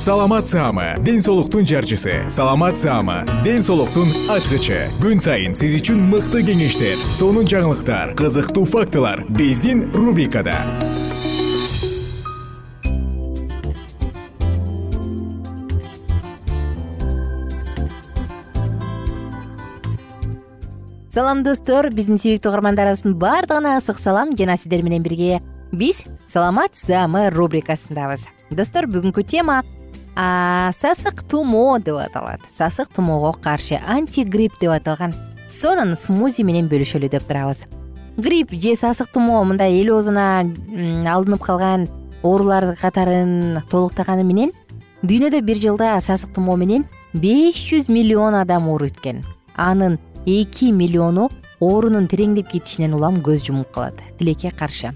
саламат саама ден соолуктун жарчысы. Саламат саама ден соолуктун ачкычы. Күн сайын сиз үчүн мыкты кеңештер сонун жаңылыктар кызыктуу фактылар биздин рубрикада. Салам достор. Биздин сүйүктүү угармандарыбыздын баардыгына ысык салам. Жана сиздер менен бирге. Биз саламат саамы рубрикасындабыз. Достор бүгүнкү тема сасык тумоо деп аталат. Сасык тумоого каршы антигрипп деп аталган сонун смузи менен бөлүшөлү деп турабыз. Грипп же сасык тумоо мындай эл оозуна алынып калган оорулар катарын толуктаганы менен дүйнөдө бир жылда сасык тумоо менен беш жүз миллион адам ооруйт экен анын эки миллиону оорунун тереңдеп кетишинен улам көз жумуп калат. Тилекке каршы.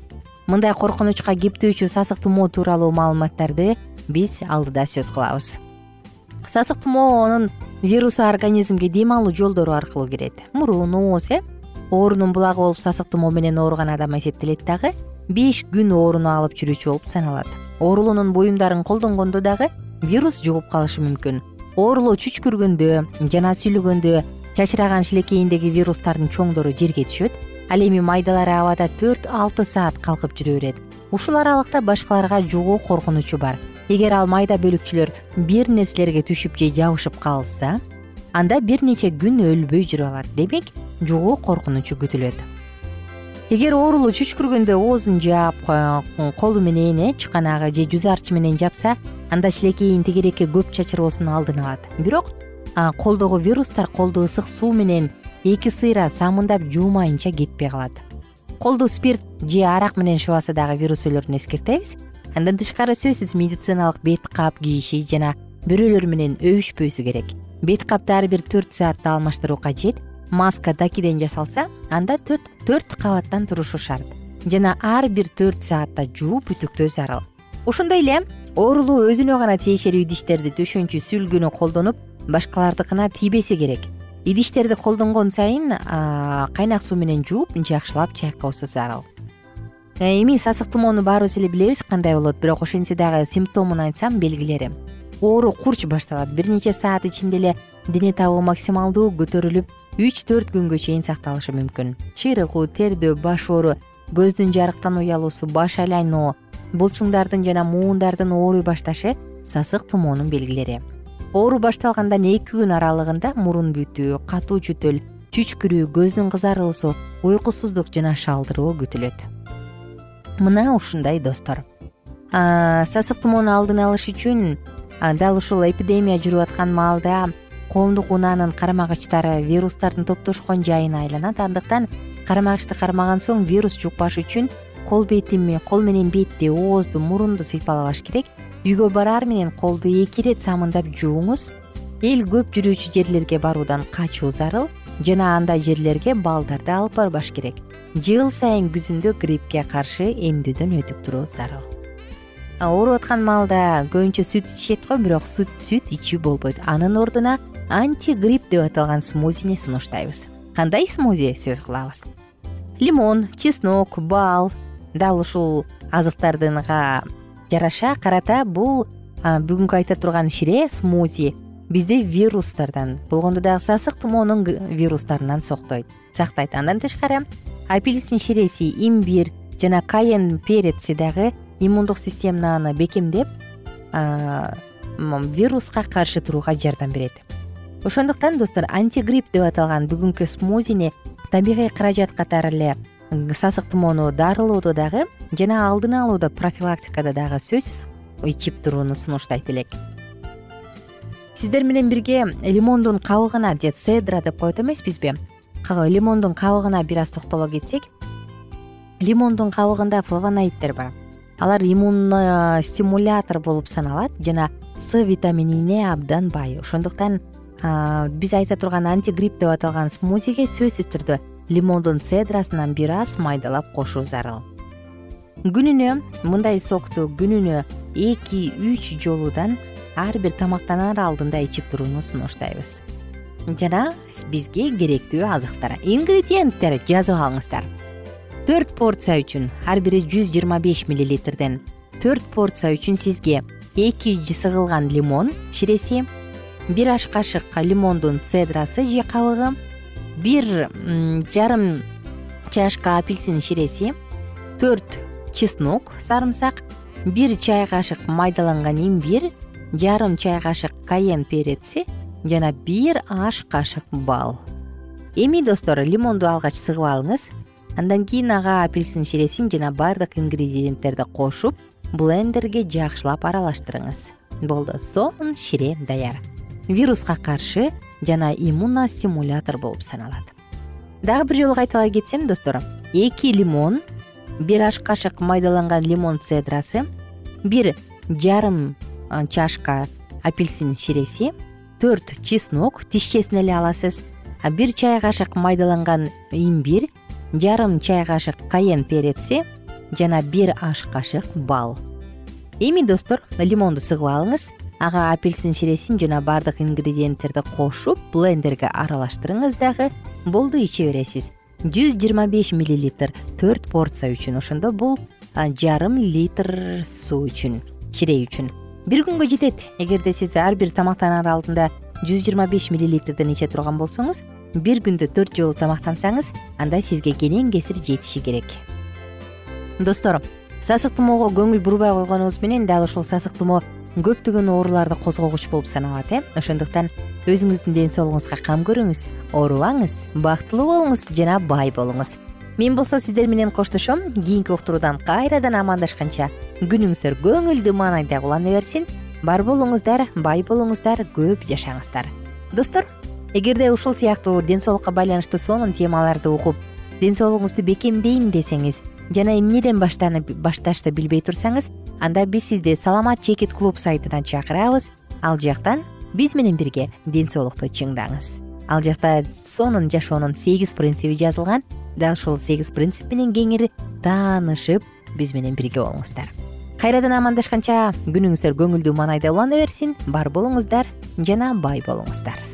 Мындай коркунучка кептөөчү сасык тумоо тууралуу маалыматтарды биз алдыда сөз кылабыз. Сасык тумоонун вирусу организмге дем алуу жолдору аркылуу кирет. Мурун ооз э? Оорунун булагы болуп сасык тумоо менен ооруган адам эсептелет дагы беш күн ооруну алып жүрүүчү болуп саналат. Оорулуунун буюмдарын колдонгондо дагы вирус жугуп калышы мүмкүн. Оорулуу чүчкүргөндө жана сүйлөгөндө чачыраган шилекейиндеги вирустардын чоңдору жерге түшөт. Ал эми майдалары абада төрт алты саат калкып жүрө берет. Ушул аралыкта башкаларга жугуу коркунучу бар эгер ал майда бөлүкчөлөр бир нерселерге түшүп же жабышып калса анда бир нече күн өлбөй жүрүп алат демек жугуу коркунучу күтүлөт. Эгер оорулуу чүчкүргөндө оозун жаап колу менен э чыканагы же жүз арчы менен жапса анда шилекейин тегерекке көп чачыроосунун алдын алат. Бирок колдогу вирустар колду ысык суу менен эки сыйра самындап жуумайынча кетпей калат. Колду спирт же арак менен шыбаса дагы вирус өлөрүн эскертебиз андан тышкары сөзсүз медициналык бет кап кийиши жана бирөөлөр менен өбүшпөсү керек. Бет капты ар бир төрт саатта алмаштыруу кажет. Маска дакиден жасалса анда төрт кабаттан турушу шарт жана ар бир төрт саатта жууп үтүктөө зарыл. Ошондой эле оорулуу өзүнө гана тиешелүү идиштерди төшөнчү сүлгүнү колдонуп башкалардыкына тийбесе керек. Идиштерди колдонгон сайын кайнак суу менен жууп жакшылап чайкоосу зарыл эми сасык тумоону баарыбыз эле билебиз кандай болот бирок ошентсе дагы симптомун айтсам белгилери. Оору курч башталат. Бир нече саат ичинде эле дене табы максималдуу көтөрүлүп үч төрт күнгө чейин сакталышы мүмкүн. Чыйрыгуу тердөө баш оору көздүн жарыктан уялуусу баш айлануу булчуңдардын жана муундардын ооруй башташы сасык тумоонун белгилери. Оору башталгандан эки күн аралыгында мурун бүтүү катуу жөтөл чүчкүрүү көздүн кызаруусу уйкусуздук жана шалдыроо күтүлөт мына ушундай достор. Сасык тумоону алдын алыш үчүн дал ушул эпидемия жүрүп аткан маалда коомдук унаанын кармагычтары вирустардын топтошкон жайына айланат. Андыктан кармагычты кармаган соң вирус жукпаш үчүн кол бетими кол менен бетти оозду мурунду сыйпалабаш керек. Үйгө бараар менен колду эки ирет самындап жууңуз. Эл көп жүрүүчү жерлерге баруудан качуу зарыл жана андай жерлерге балдарды алып барбаш керек жыл сайын күзүндө гриппке каршы эмдөөдөн өтүп туруу зарыл. Ооруп аткан маалда көбүнчө сүт ичишет го бирок сүт ичүү болбойт. Анын ордуна антигрипп деп аталган смузини сунуштайбыз. Кандай смузи? Сөз кылабыз. Лимон чеснок бал дал ушул азыктардынга жараша карата бул бүгүнкү айта турган шире смузи. Бизди вирустардан. Болгондо дагы сасык тумоонун вирустарынан сактайт. Андан тышкары апельсин ширеси имбирь жана каен переци дагы иммундук системаны бекемдеп вируска каршы турууга жардам берет. Ошондуктан достор антигрипп деп аталган бүгүнкү смузини табигый каражат катары эле сасык тумоону дарылоодо дагы жана алдын алууда профилактикада дагы сөзсүз ичип турууну сунуштайт элек. Сиздер менен бирге лимондун кабыгына же цедра деп коет эмеспизби лимондун кабыгына бир аз токтоло кетсек лимондун кабыгында флавоноиддер бар. Алар иммунно стимулятор болуп саналат жана с витаминине абдан бай. Ошондуктан биз айта турган антигрипп деп аталган смузиге сөзсүз түрдө лимондун цедрасынан бир аз майдалап кошуу зарыл. Күнүнө мындай сокту күнүнө эки үч жолудан ар бир тамактанаар алдында ичип турууну сунуштайбыз жана бизге керектүү азыктар ингредиенттер жазып алыңыздар. Төрт порция үчүн ар бири жүз жыйырма беш миллилитрден. Төрт порция үчүн сизге эки сыгылган лимон ширеси бир аш кашык лимондун цедрасы же кабыгы бир жарым чашка апельсин ширеси төрт чеснок сарымсак бир чай кашык майдаланган имбирь жарым чай кашык каен переци жана бир аш кашык бал. Эми достор лимонду алгач сыгып алыңыз. Андан кийин ага апельсин ширесин жана баардык ингредиенттерди кошуп блендерге жакшылап аралаштырыңыз. Болду сонун шире даяр. Вируска каршы жана иммуностимулятор болуп саналат. Дагы бир жолу кайталай кетсем достор эки лимон бир аш кашык майдаланган лимон цедрасы бир жарым чашка апельсин ширеси төрт чеснок тишчесин эле аласыз. Бир чай кашык майдаланган имбирь жарым чай кашык каен переци жана бир аш кашык бал. Эми достор лимонду сыгып алыңыз. Ага апельсин ширесин жана баардык ингредиенттерди кошуп блендерге аралаштырыңыз дагы. Болду иче бересиз. Жүз жыйырма беш миллилитр төрт порция үчүн ошондо бул жарым литр суу үчүн шире үчүн бир күнгө жетет. Эгерде сиз ар бир тамактанаар алдында жүз жыйырма беш миллилитрден иче турган болсоңуз бир күндө төрт жолу тамактансаңыз анда сизге кенен кесир жетиши керек. Достор сасык тумоого көңүл бурбай койгонубуз менен дал ушул сасык тумоо көптөгөн ооруларды козгогуч болуп саналат э? Ошондуктан өзүңүздүн ден соолугуңузга кам көрүңүз оорубаңыз бактылуу болуңуз жана бай болуңуз мен болсо сиздер менен коштошом. Кийинки уктуруудан кайрадан амандашканча. Күнүңүздөр көңүлдүү маанайда улана берсин. Бар болуңуздар бай болуңуздар көп жашаңыздар. Достор эгерде ушул сыяктуу ден соолукка байланыштуу сонун темаларды угуп ден соолугуңузду бекемдейм десеңиз жана эмнеден башташты билбей турсаңыз анда биз сизди саламат чекит клуб сайтына чакырабыз. Ал жактан биз менен бирге ден соолукту чыңдаңыз ал жакта сонун жашоонун сегиз принциби жазылган. Дал ушул сегиз принцип менен кеңири таанышып биз менен бирге болуңуздар. Кайрадан амандашканча күнүңүздөр көңүлдүү маанайда улана берсин. Бар болуңуздар жана бай болуңуздар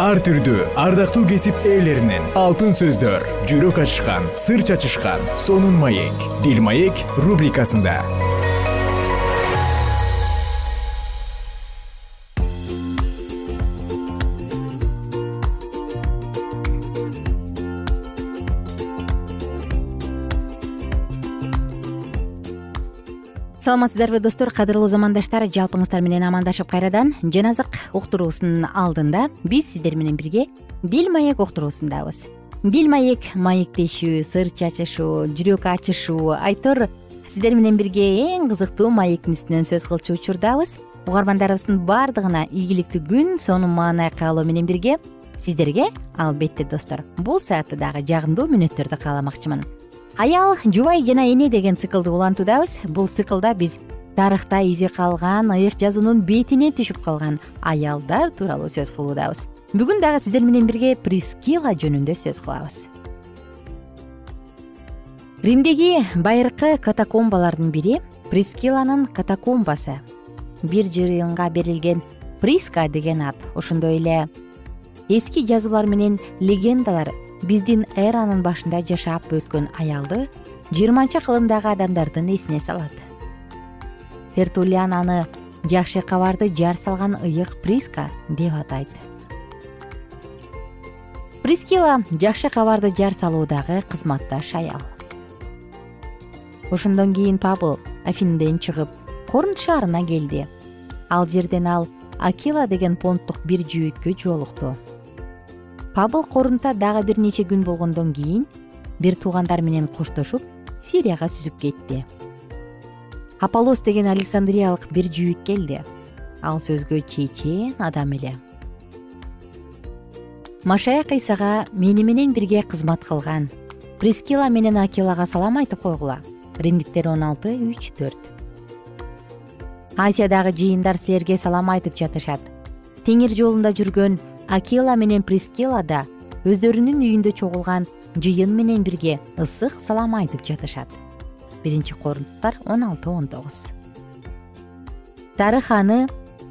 ар түрдүү ардактуу кесип ээлеринен алтын сөздөр жүрөк ачышкан сыр чачышкан сонун маек. Дил маек рубрикасында саламатсыздарбы достор? Кадырлуу замандаштар жалпыңыздар менен амандашып кайрадан жаназык уктуруусунун алдында биз сиздер менен бирге дил маек уктуруусундабыз. Дил маек маектешүү сыр чачышуу жүрөк ачышуу айтор сиздер менен бирге эң кызыктуу маектин үстүнөн сөз кылчу учурдабыз. Угармандарыбыздын баардыгына ийгиликтүү күн сонун маанай каалоо менен бирге сиздерге албетте достор бул саатта дагы жагымдуу мүнөттөрдү кааламакчымын аял жубай жана эне деген циклды улантуудабыз бул циклда биз тарыхта изи калган ыйык жазуунун бетине түшүп калган аялдар тууралуу сөз кылуудабыз. Бүгүн дагы сиздер менен бирге прискила жөнүндө сөз кылабыз. Римдеги байыркы катакомбалардын бири прискиланын катакомбасы бир жыйынга берилген приска деген ат ошондой эле. Эски жазуулар менен легендалар биздин эранын башында жашап өткөн аялды жыйырманчы кылымдагы адамдардын эсине салат. Тертулиан аны жакшы кабарды жар салган ыйык приска деп атайт. Прискила жакшы кабарды жар салуудагы кызматташ аял ошондон кийин пабл афинден чыгып корнт шаарына келди. Ал жерден ал акила деген понттук бир жүйүткө жолукту пабл корунтта дагы бир нече күн болгондон кийин бир туугандар менен коштошуп сирияга сүзүп кетти. Аполос деген александриялык бир жүйүт келди. Ал сөзгө чечен адам эле. Машаяк ыйсага мени менен бирге кызмат кылган. Прискила менен акилага салам айтып койгула. Римдиктер он алты үч төрт. Азиядагы жыйындар силерге салам айтып жатышат. Теңир жолунда жүргөн акила менен прискила да өздөрүнүн үйүндө чогулган жыйын менен бирге ысык салам айтып жатышат. Биринчи корунттар он алты он тогуз. Тарых аны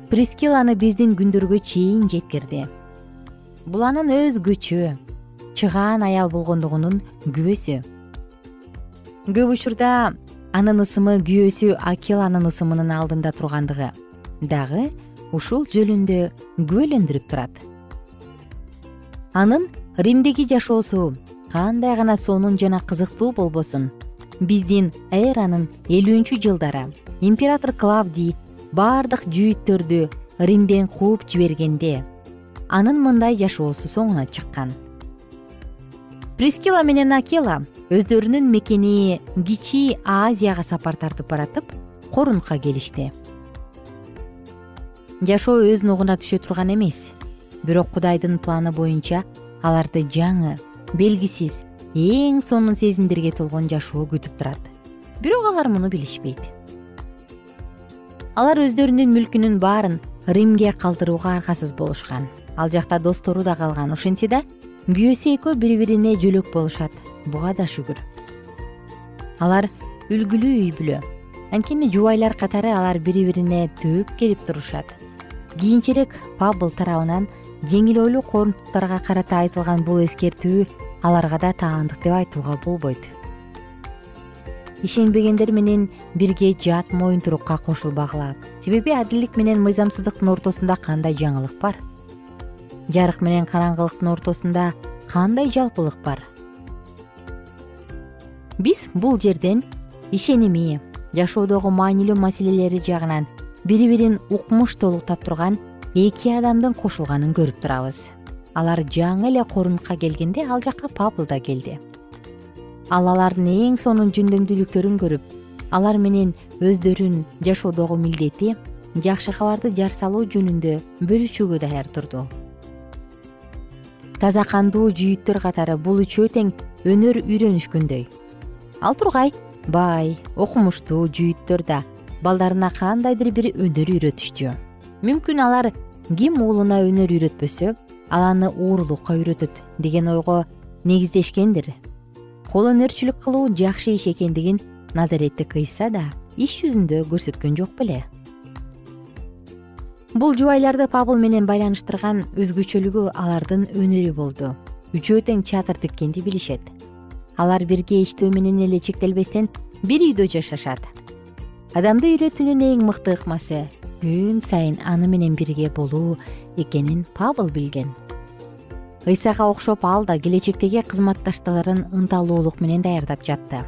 прискиланы биздин күндөргө чейин жеткирди. Бул анын өзгөчө чыгаан аял болгондугунун күбөсү. Көп учурда анын ысымы күйөөсү акиланын ысымынын алдында тургандыгы дагы ушул жөнүндө күбөлөндүрүп турат анын римдеги жашоосу кандай гана сонун жана кызыктуу болбосун. Биздин эранын элүүнчү жылдары император клавдий баардык жүйүттөрдү римден кууп жибергенде анын мындай жашоосу соңуна чыккан. Прискила менен акела өздөрүнүн мекени кичи азияга сапар тартып баратып корунтка келишти. Жашоо өз нугуна түшө турган эмес бирок кудайдын планы боюнча аларды жаңы белгисиз эң сонун сезимдерге толгон жашоо күтүп турат. Бирок алар муну билишпейт. Алар өздөрүнүн мүлкүнүн баарын римге калтырууга аргасыз болушкан. Ал жакта достору да калган. Ошентсе да күйөөсү экөө бири бирине жөлөк болушат. Буга да шүгүр. Алар үлгүлүү үй бүлө. Анткени жубайлар катары алар бири бирине төөп келип турушат. Кийинчерээк пабл тарабынан жеңил ойлуу корунттарга карата айтылган бул эскертүү аларга да таандык деп айтууга болбойт. Ишенбегендер менен бирге жат моюнтурукка кошулбагыла себеби адилдик менен мыйзамсыздыктын ортосунда кандай жаңылык бар? Жарык менен караңгылыктын ортосунда кандай жалпылык бар? Биз бул жерден ишеними жашоодогу маанилүү маселелери жагынан бири бирин укмуш толуктап турган эки адамдын кошулганын көрүп турабыз. Алар жаңы эле корунтка келгенде ал жакка пабл да келди. Ал алардын эң сонун жөндөмдүүлүктөрүн көрүп алар менен өздөрүн жашоодогу милдети жакшы кабарды жар салуу жөнүндө бөлүшүүгө даяр турду. Таза кандуу жүйүттөр катары бул үчөө тең өнөр үйрөнүшкөндөй. Ал тургай бай окумуштуу жүйүттөр да балдарына кандайдыр бир өнөр үйрөтүштү мүмкүн алар ким уулуна өнөр үйрөтпөсө ал аны уурулукка үйрөтөт деген ойго негиздешкендир. Кол өнөрчүлүк кылуу жакшы иш экендигин назаретти кыйса да иш жүзүндө көрсөткөн жок беле. Бул жубайларды пабл менен байланыштырган өзгөчөлүгү алардын өнөрү болду. Үчөө тең чатыр тиккенди билишет. Алар бирге иштөө менен эле чектелбестен бир үйдө жашашат. Адамды үйрөтүүнүн эң мыкты ыкмасы күн сайын аны менен бирге болуу экенин пабл билген. Ыйсага окшоп ал да келечектеги кызматташтарын ынталуулук менен даярдап жатты.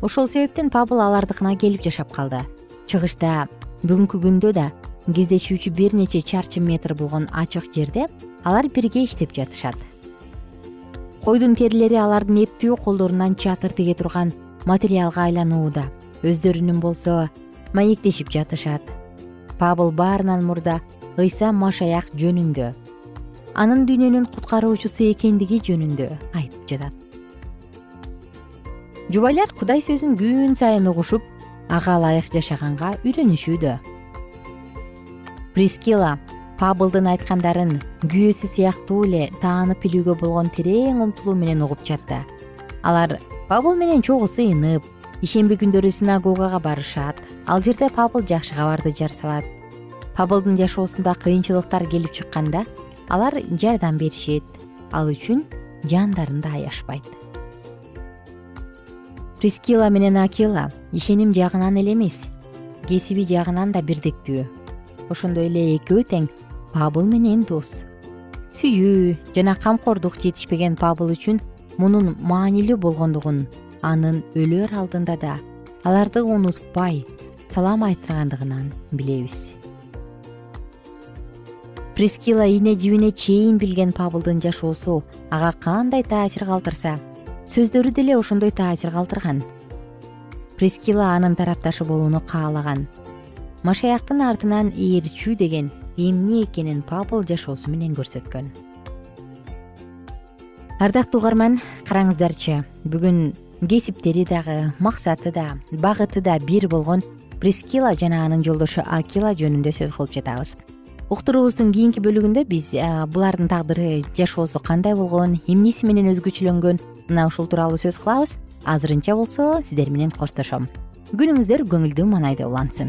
Ошол себептен пабл алардыкына келип жашап калды. Чыгышта бүгүнкү күндө да кездешүүчү бир нече чарчы метр болгон ачык жерде алар бирге иштеп жатышат. Койдун терилери алардын эптүү колдорунан чатыр тиге турган материалга айланууда. Өздөрүнүн болсо маектешип жатышат пабл баарынан мурда ыйса машаяк жөнүндө. Анын дүйнөнүн куткаруучусу экендиги жөнүндө айтып жатат. Жубайлар кудай сөзүн күн сайын угушуп ага ылайык жашаганга үйрөнүшүүдө. Прискила паблдын айткандарын күйөөсү сыяктуу эле таанып билүүгө болгон терең умтулуу менен угуп жатты. Алар пабл менен чогуу сыйынып ишемби күндөрү синагогага барышат. Ал жерде пабл жакшы кабарды жар салат паблдын жашоосунда кыйынчылыктар келип чыкканда алар жардам беришет. Ал үчүн жандарын да аяшпайт. Прискила менен акила ишеним жагынан эле эмес кесиби жагынан да бирдиктүү ошондой эле экөө тең пабл менен дос. Сүйүү жана камкордук жетишпеген пабл үчүн мунун маанилүү болгондугун анын өлөр алдында да аларды унутпай салам айттыргандыгынан билебиз. Прискила ийне жибине чейин билген паблдын жашоосу ага кандай таасир калтырса сөздөрү деле ошондой таасир калтырган. Прискила анын тарапташы болууну каалаган. Машаяктын артынан ээрчүү деген эмне экенин пабл жашоосу менен көрсөткөн. Ардактуу угарман караңыздарчы бүгүн кесиптери дагы максаты да багыты да бир болгон прискила жана анын жолдошу акила жөнүндө сөз кылып жатабыз. Уктуруубуздун кийинки бөлүгүндө биз булардын тагдыры жашоосу кандай болгон эмнеси менен өзгөчөлөнгөн мына ушул тууралуу сөз кылабыз. Азырынча болсо сиздер менен коштошом. Күнүңүздөр көңүлдүү маанайда улансын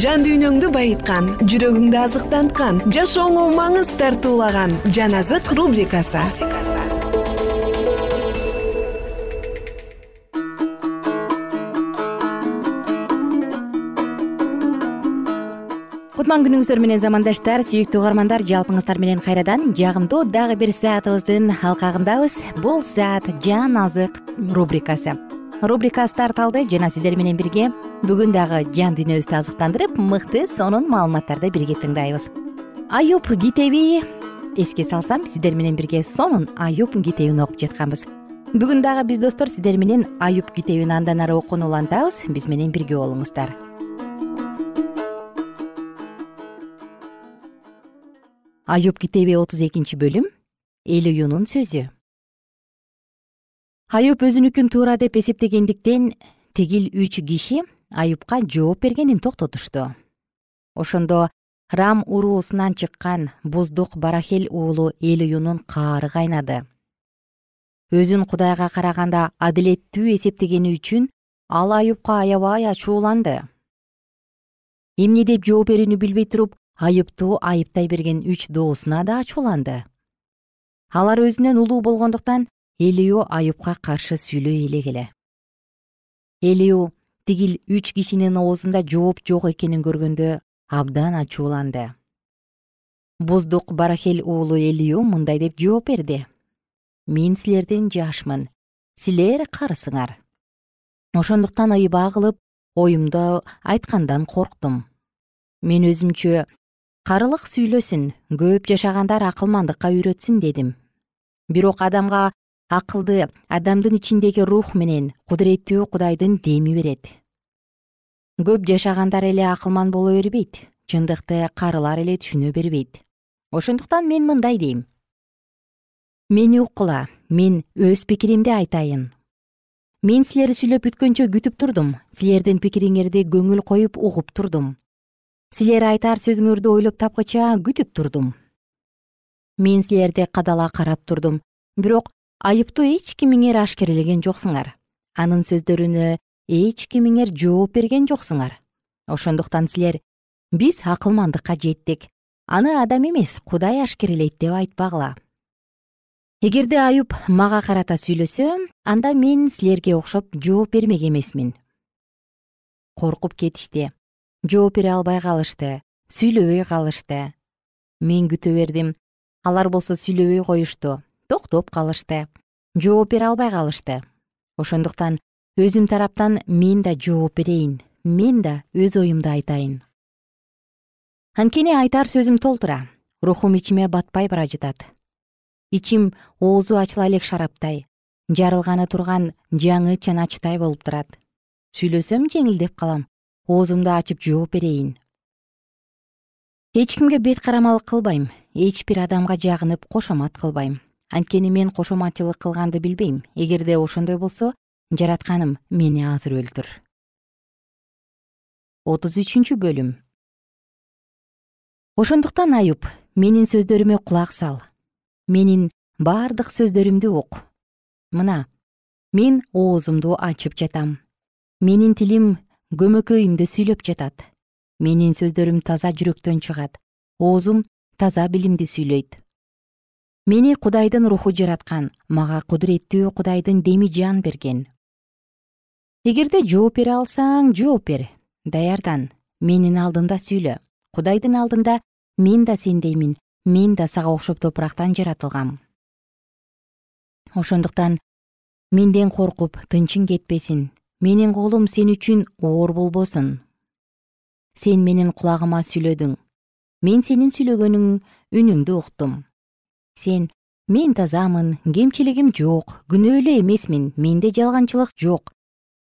жан дүйнөңдү байыткан жүрөгүңдү азыктанткан жашооңо маңыз тартуулаган жан азык рубрикасы. Кутман күнүңүздөр менен замандаштар сүйүктүү угармандар жалпыңыздар менен кайрадан жагымдуу дагы бир саатыбыздын алкагындабыз. Бул саат жан азык рубрикасы рубрикасы тарталды жана сиздер менен бирге бүгүн дагы жан дүйнөбүздү азыктандырып мыкты сонун маалыматтарды бирге тыңдайбыз. Аюп китеби эске салсам сиздер менен бирге сонун аюп китебин окуп жатканбыз. Бүгүн дагы биз достор сиздер менен аюп китебин андан ары окууну улантабыз. Биз менен бирге болуңуздар. Аюп китеби отуз экинчи бөлүм элююнун сөзү аюп өзүнүкүн туура деп эсептегендиктен тигил үч киши аюпка жооп бергенин токтотушту. Ошондо рам уруусунан чыккан буздук барахел уулу элююнун каары кайнады. Өзүн кудайга караганда адилеттүү эсептегени үчүн ал аюпка аябай ачууланды. Эмне деп жооп берүүнү билбей туруп аюпту айыптай берген үч доосуна да ачууланды. Алар өзүнөн улуу болгондуктан элүү аюпка каршы сүйлөй элегиле элүү тигил үч кишинин оозунда жооп жок экенин көргөндө абдан ачууланды. Буздук барахел уулу элүү мындай деп жооп берди. Мен силердин жашмын. Силер карысыңар ошондуктан ыйбаа кылып оюмду айткандан корктум. Мен өзүмчө карылык сүйлөсүн көп жашагандар акылмандыкка үйрөтсүн дедим. Бирок адамга акылды адамдын ичиндеги рух менен кудуреттүү кудайдын деми берет. Көп жашагандар эле акылман боло бербейт чындыкты карылар эле түшүнө бербейт. Ошондуктан мен мындай дейм. Мени уккула мен өз пикиримди айтайын. Мен силер сүйлөп бүткөнчө күтүп турдум силердин пикириңерди көңүл коюп угуп турдум. Силер айтар сөзүңөрдү ойлоп тапкыча күтүп турдум. Мен силерди кадала карап турдум бирок айыптуу эч кимиңер ашкерелеген жоксуңар. Анын сөздөрүнө эч кимиңер жооп берген жоксуңар. Ошондуктан силер биз акылмандыкка жеттик. Аны адам эмес кудай ашкерелейт деп айтпагыла эгерде аюп мага карата сүйлөсө анда мен силерге окшоп жооп бермек эмесмин. Коркуп кетишти жооп бере албай калышты сүйлөбөй калышты. Мен күтө бердим. Алар болсо сүйлөбөй коюшту токтоп калышты жооп бере албай калышты. Ошондуктан өзүм тараптан мен да жооп берейин мен да өз оюмду айтайын. Анткени айтар сөзүм толтура рухум ичиме батпай бара жатат. Ичим оозу ачыла элек шараптай жарылганы турган жаңы чаначтай болуп турат. Сүйлөсөм жеңилдеп калам оозумду ачып жооп берейин. Эч кимге бет карамалык кылбайм эч бир адамга жагынып кошомат кылбайм анткени мен кошоматчылык кылганды билбейм. Эгерде ошондой болсо жаратканым мени азыр өлтүр. Отуз үчүнчү бөлүм. Ошондуктан аюп менин сөздөрүмө кулак сал. Менин бардык сөздөрүмдү ук. Мына мен оозумду ачып жатам. Менин тилим көмөкөйүмдө сүйлөп жатат. Менин сөздөрүм таза жүрөктөн чыгат. Оозум таза билимди сүйлөйт мени кудайдын руху жараткан мага кудуреттүү кудайдын деми жан берген. Эгерде жооп бере алсаң жооп бер даярдан менин алдымда сүйлө. Кудайдын алдында мен да сендеймин мен да сага окшоп топурактан жаратылгам. Ошондуктан менден коркуп тынчың кетпесин менин колум сен үчүн оор болбосун. Сен менин кулагыма сүйлөдүң мен сенин сүйлөгөнүң үнүңдү уктум сен мен тазамын кемчилигим жок күнөөлүү эмесмин менде жалганчылык жок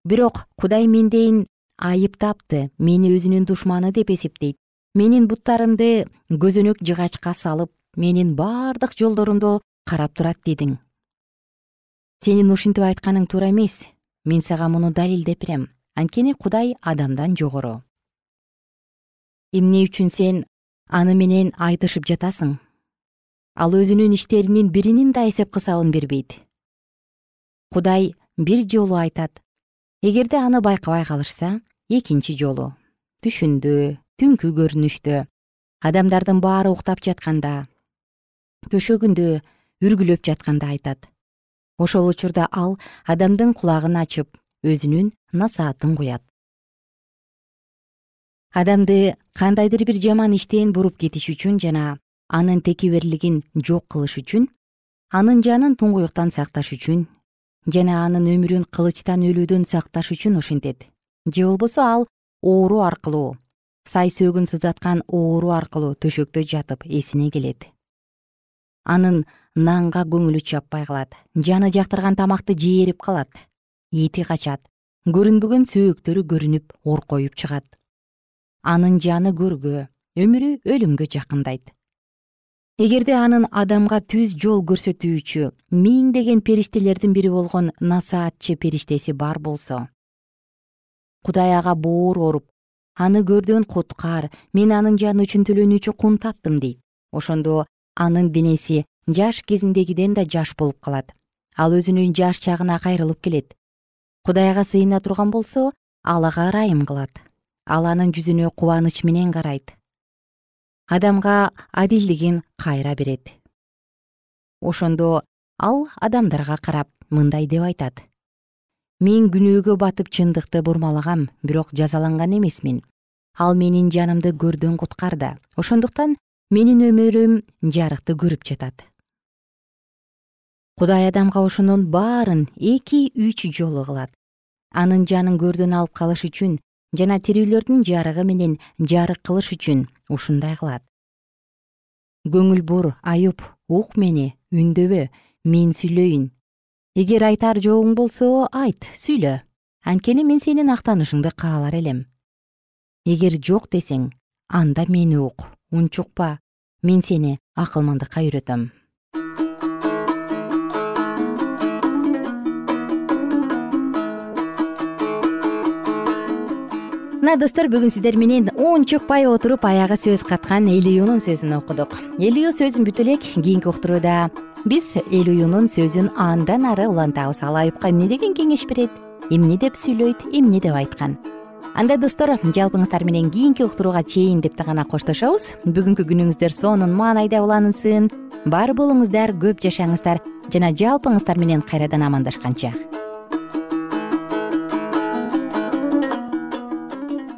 бирок кудай мендейин айыптапты мени өзүнүн душманы деп эсептейт. Менин буттарымды көзөнөк жыгачка салып менин бардык жолдорумду карап турат дедиң. Сенин ушинтип айтканың туура эмес. Мен сага муну далилдеп берем анткени кудай адамдан жогору. Эмне үчүн сен аны менен айтышып жатасың ал өзүнүн иштеринин биринин да эсеп кысабын бербейт. Кудай бир жолу айтат. Эгерде аны байкабай калышса экинчи жолу. Түшүндө түнкү көрүнүштө адамдардын баары уктап жатканда төшөгүндө үргүлөп жатканда айтат. Ошол учурда ал адамдын кулагын ачып өзүнүн насаатын куят. Адамды кандайдыр бир жаман иштен буруп кетиш үчүн жана анын текеберлигин жок кылыш үчүн анын жанын туңгуюктан сакташ үчүн жана анын өмүрүн кылычтан өлүүдөн сакташ үчүн ушинтет же болбосо ал оору аркылуу сай сөөгүн сыздаткан оору аркылуу төшөктө жатып эсине келет. Анын нанга көңүлү чаппай калат жаны жактырган тамакты жээрип калат эти качат көрүнбөгөн сөөктөрү көрүнүп оркоюп чыгат. Анын жаны көргө өмүрү өлүмгө жакындайт эгерде анын адамга түз жол көрсөтүүчү миңдеген периштелердин бири болгон насаатчы периштеси бар болсо кудай ага боор оруп аны көрдөн куткар мен анын жаны үчүн төлөнүүчү кун таптым дейт. Ошондо анын денеси жаш кезиндегиден да жаш болуп калат. Ал өзүнүн жаш чагына кайрылып келет. Кудайга сыйына турган болсо ал ага ырайым кылат. Ал анын жүзүнө кубаныч менен карайт адамга адилдигин кайра берет. Ошондо ал адамдарга карап мындай деп айтат. Мен күнөөгө батып чындыкты бурмалагам бирок жазаланган эмесмин. Ал менин жанымды көрдөн куткарды ошондуктан менин өмүрүм жарыкты көрүп жатат кудай адамга ошонун баарын эки үч жолу кылат. Анын жанын көрдөн алып калыш үчүн жана тирүүлөрдүн жарыгы менен жарык кылыш үчүн ушундай кылат. Көңүл бур аюп ук мени үндөбө мен сүйлөйүн. Эгер айтар жоогуң болсо айт сүйлө. Анткени мен сенин актанышыңды каалар элем. Эгер жок десең анда мени ук унчукпа. Мен сени акылмандыкка үйрөтөм мына достор бүгүн сиздер менен унчукпай отуруп аягы сөз каткан элюнун сөзүн окудук. Элю сөзүн бүтө элек кийинки уктурууда. Биз элюнун сөзүн андан ары улантабыз. Ал айыпка эмне деген кеңеш берет? Эмне деп сүйлөйт эмне деп айткан? Анда достор жалпыңыздар менен кийинки уктурууга чейин деп гана коштошобуз. Бүгүнкү күнүңүздөр сонун маанайда улансын бар болуңуздар көп жашаңыздар жана жалпыңыздар менен кайрадан амандашканча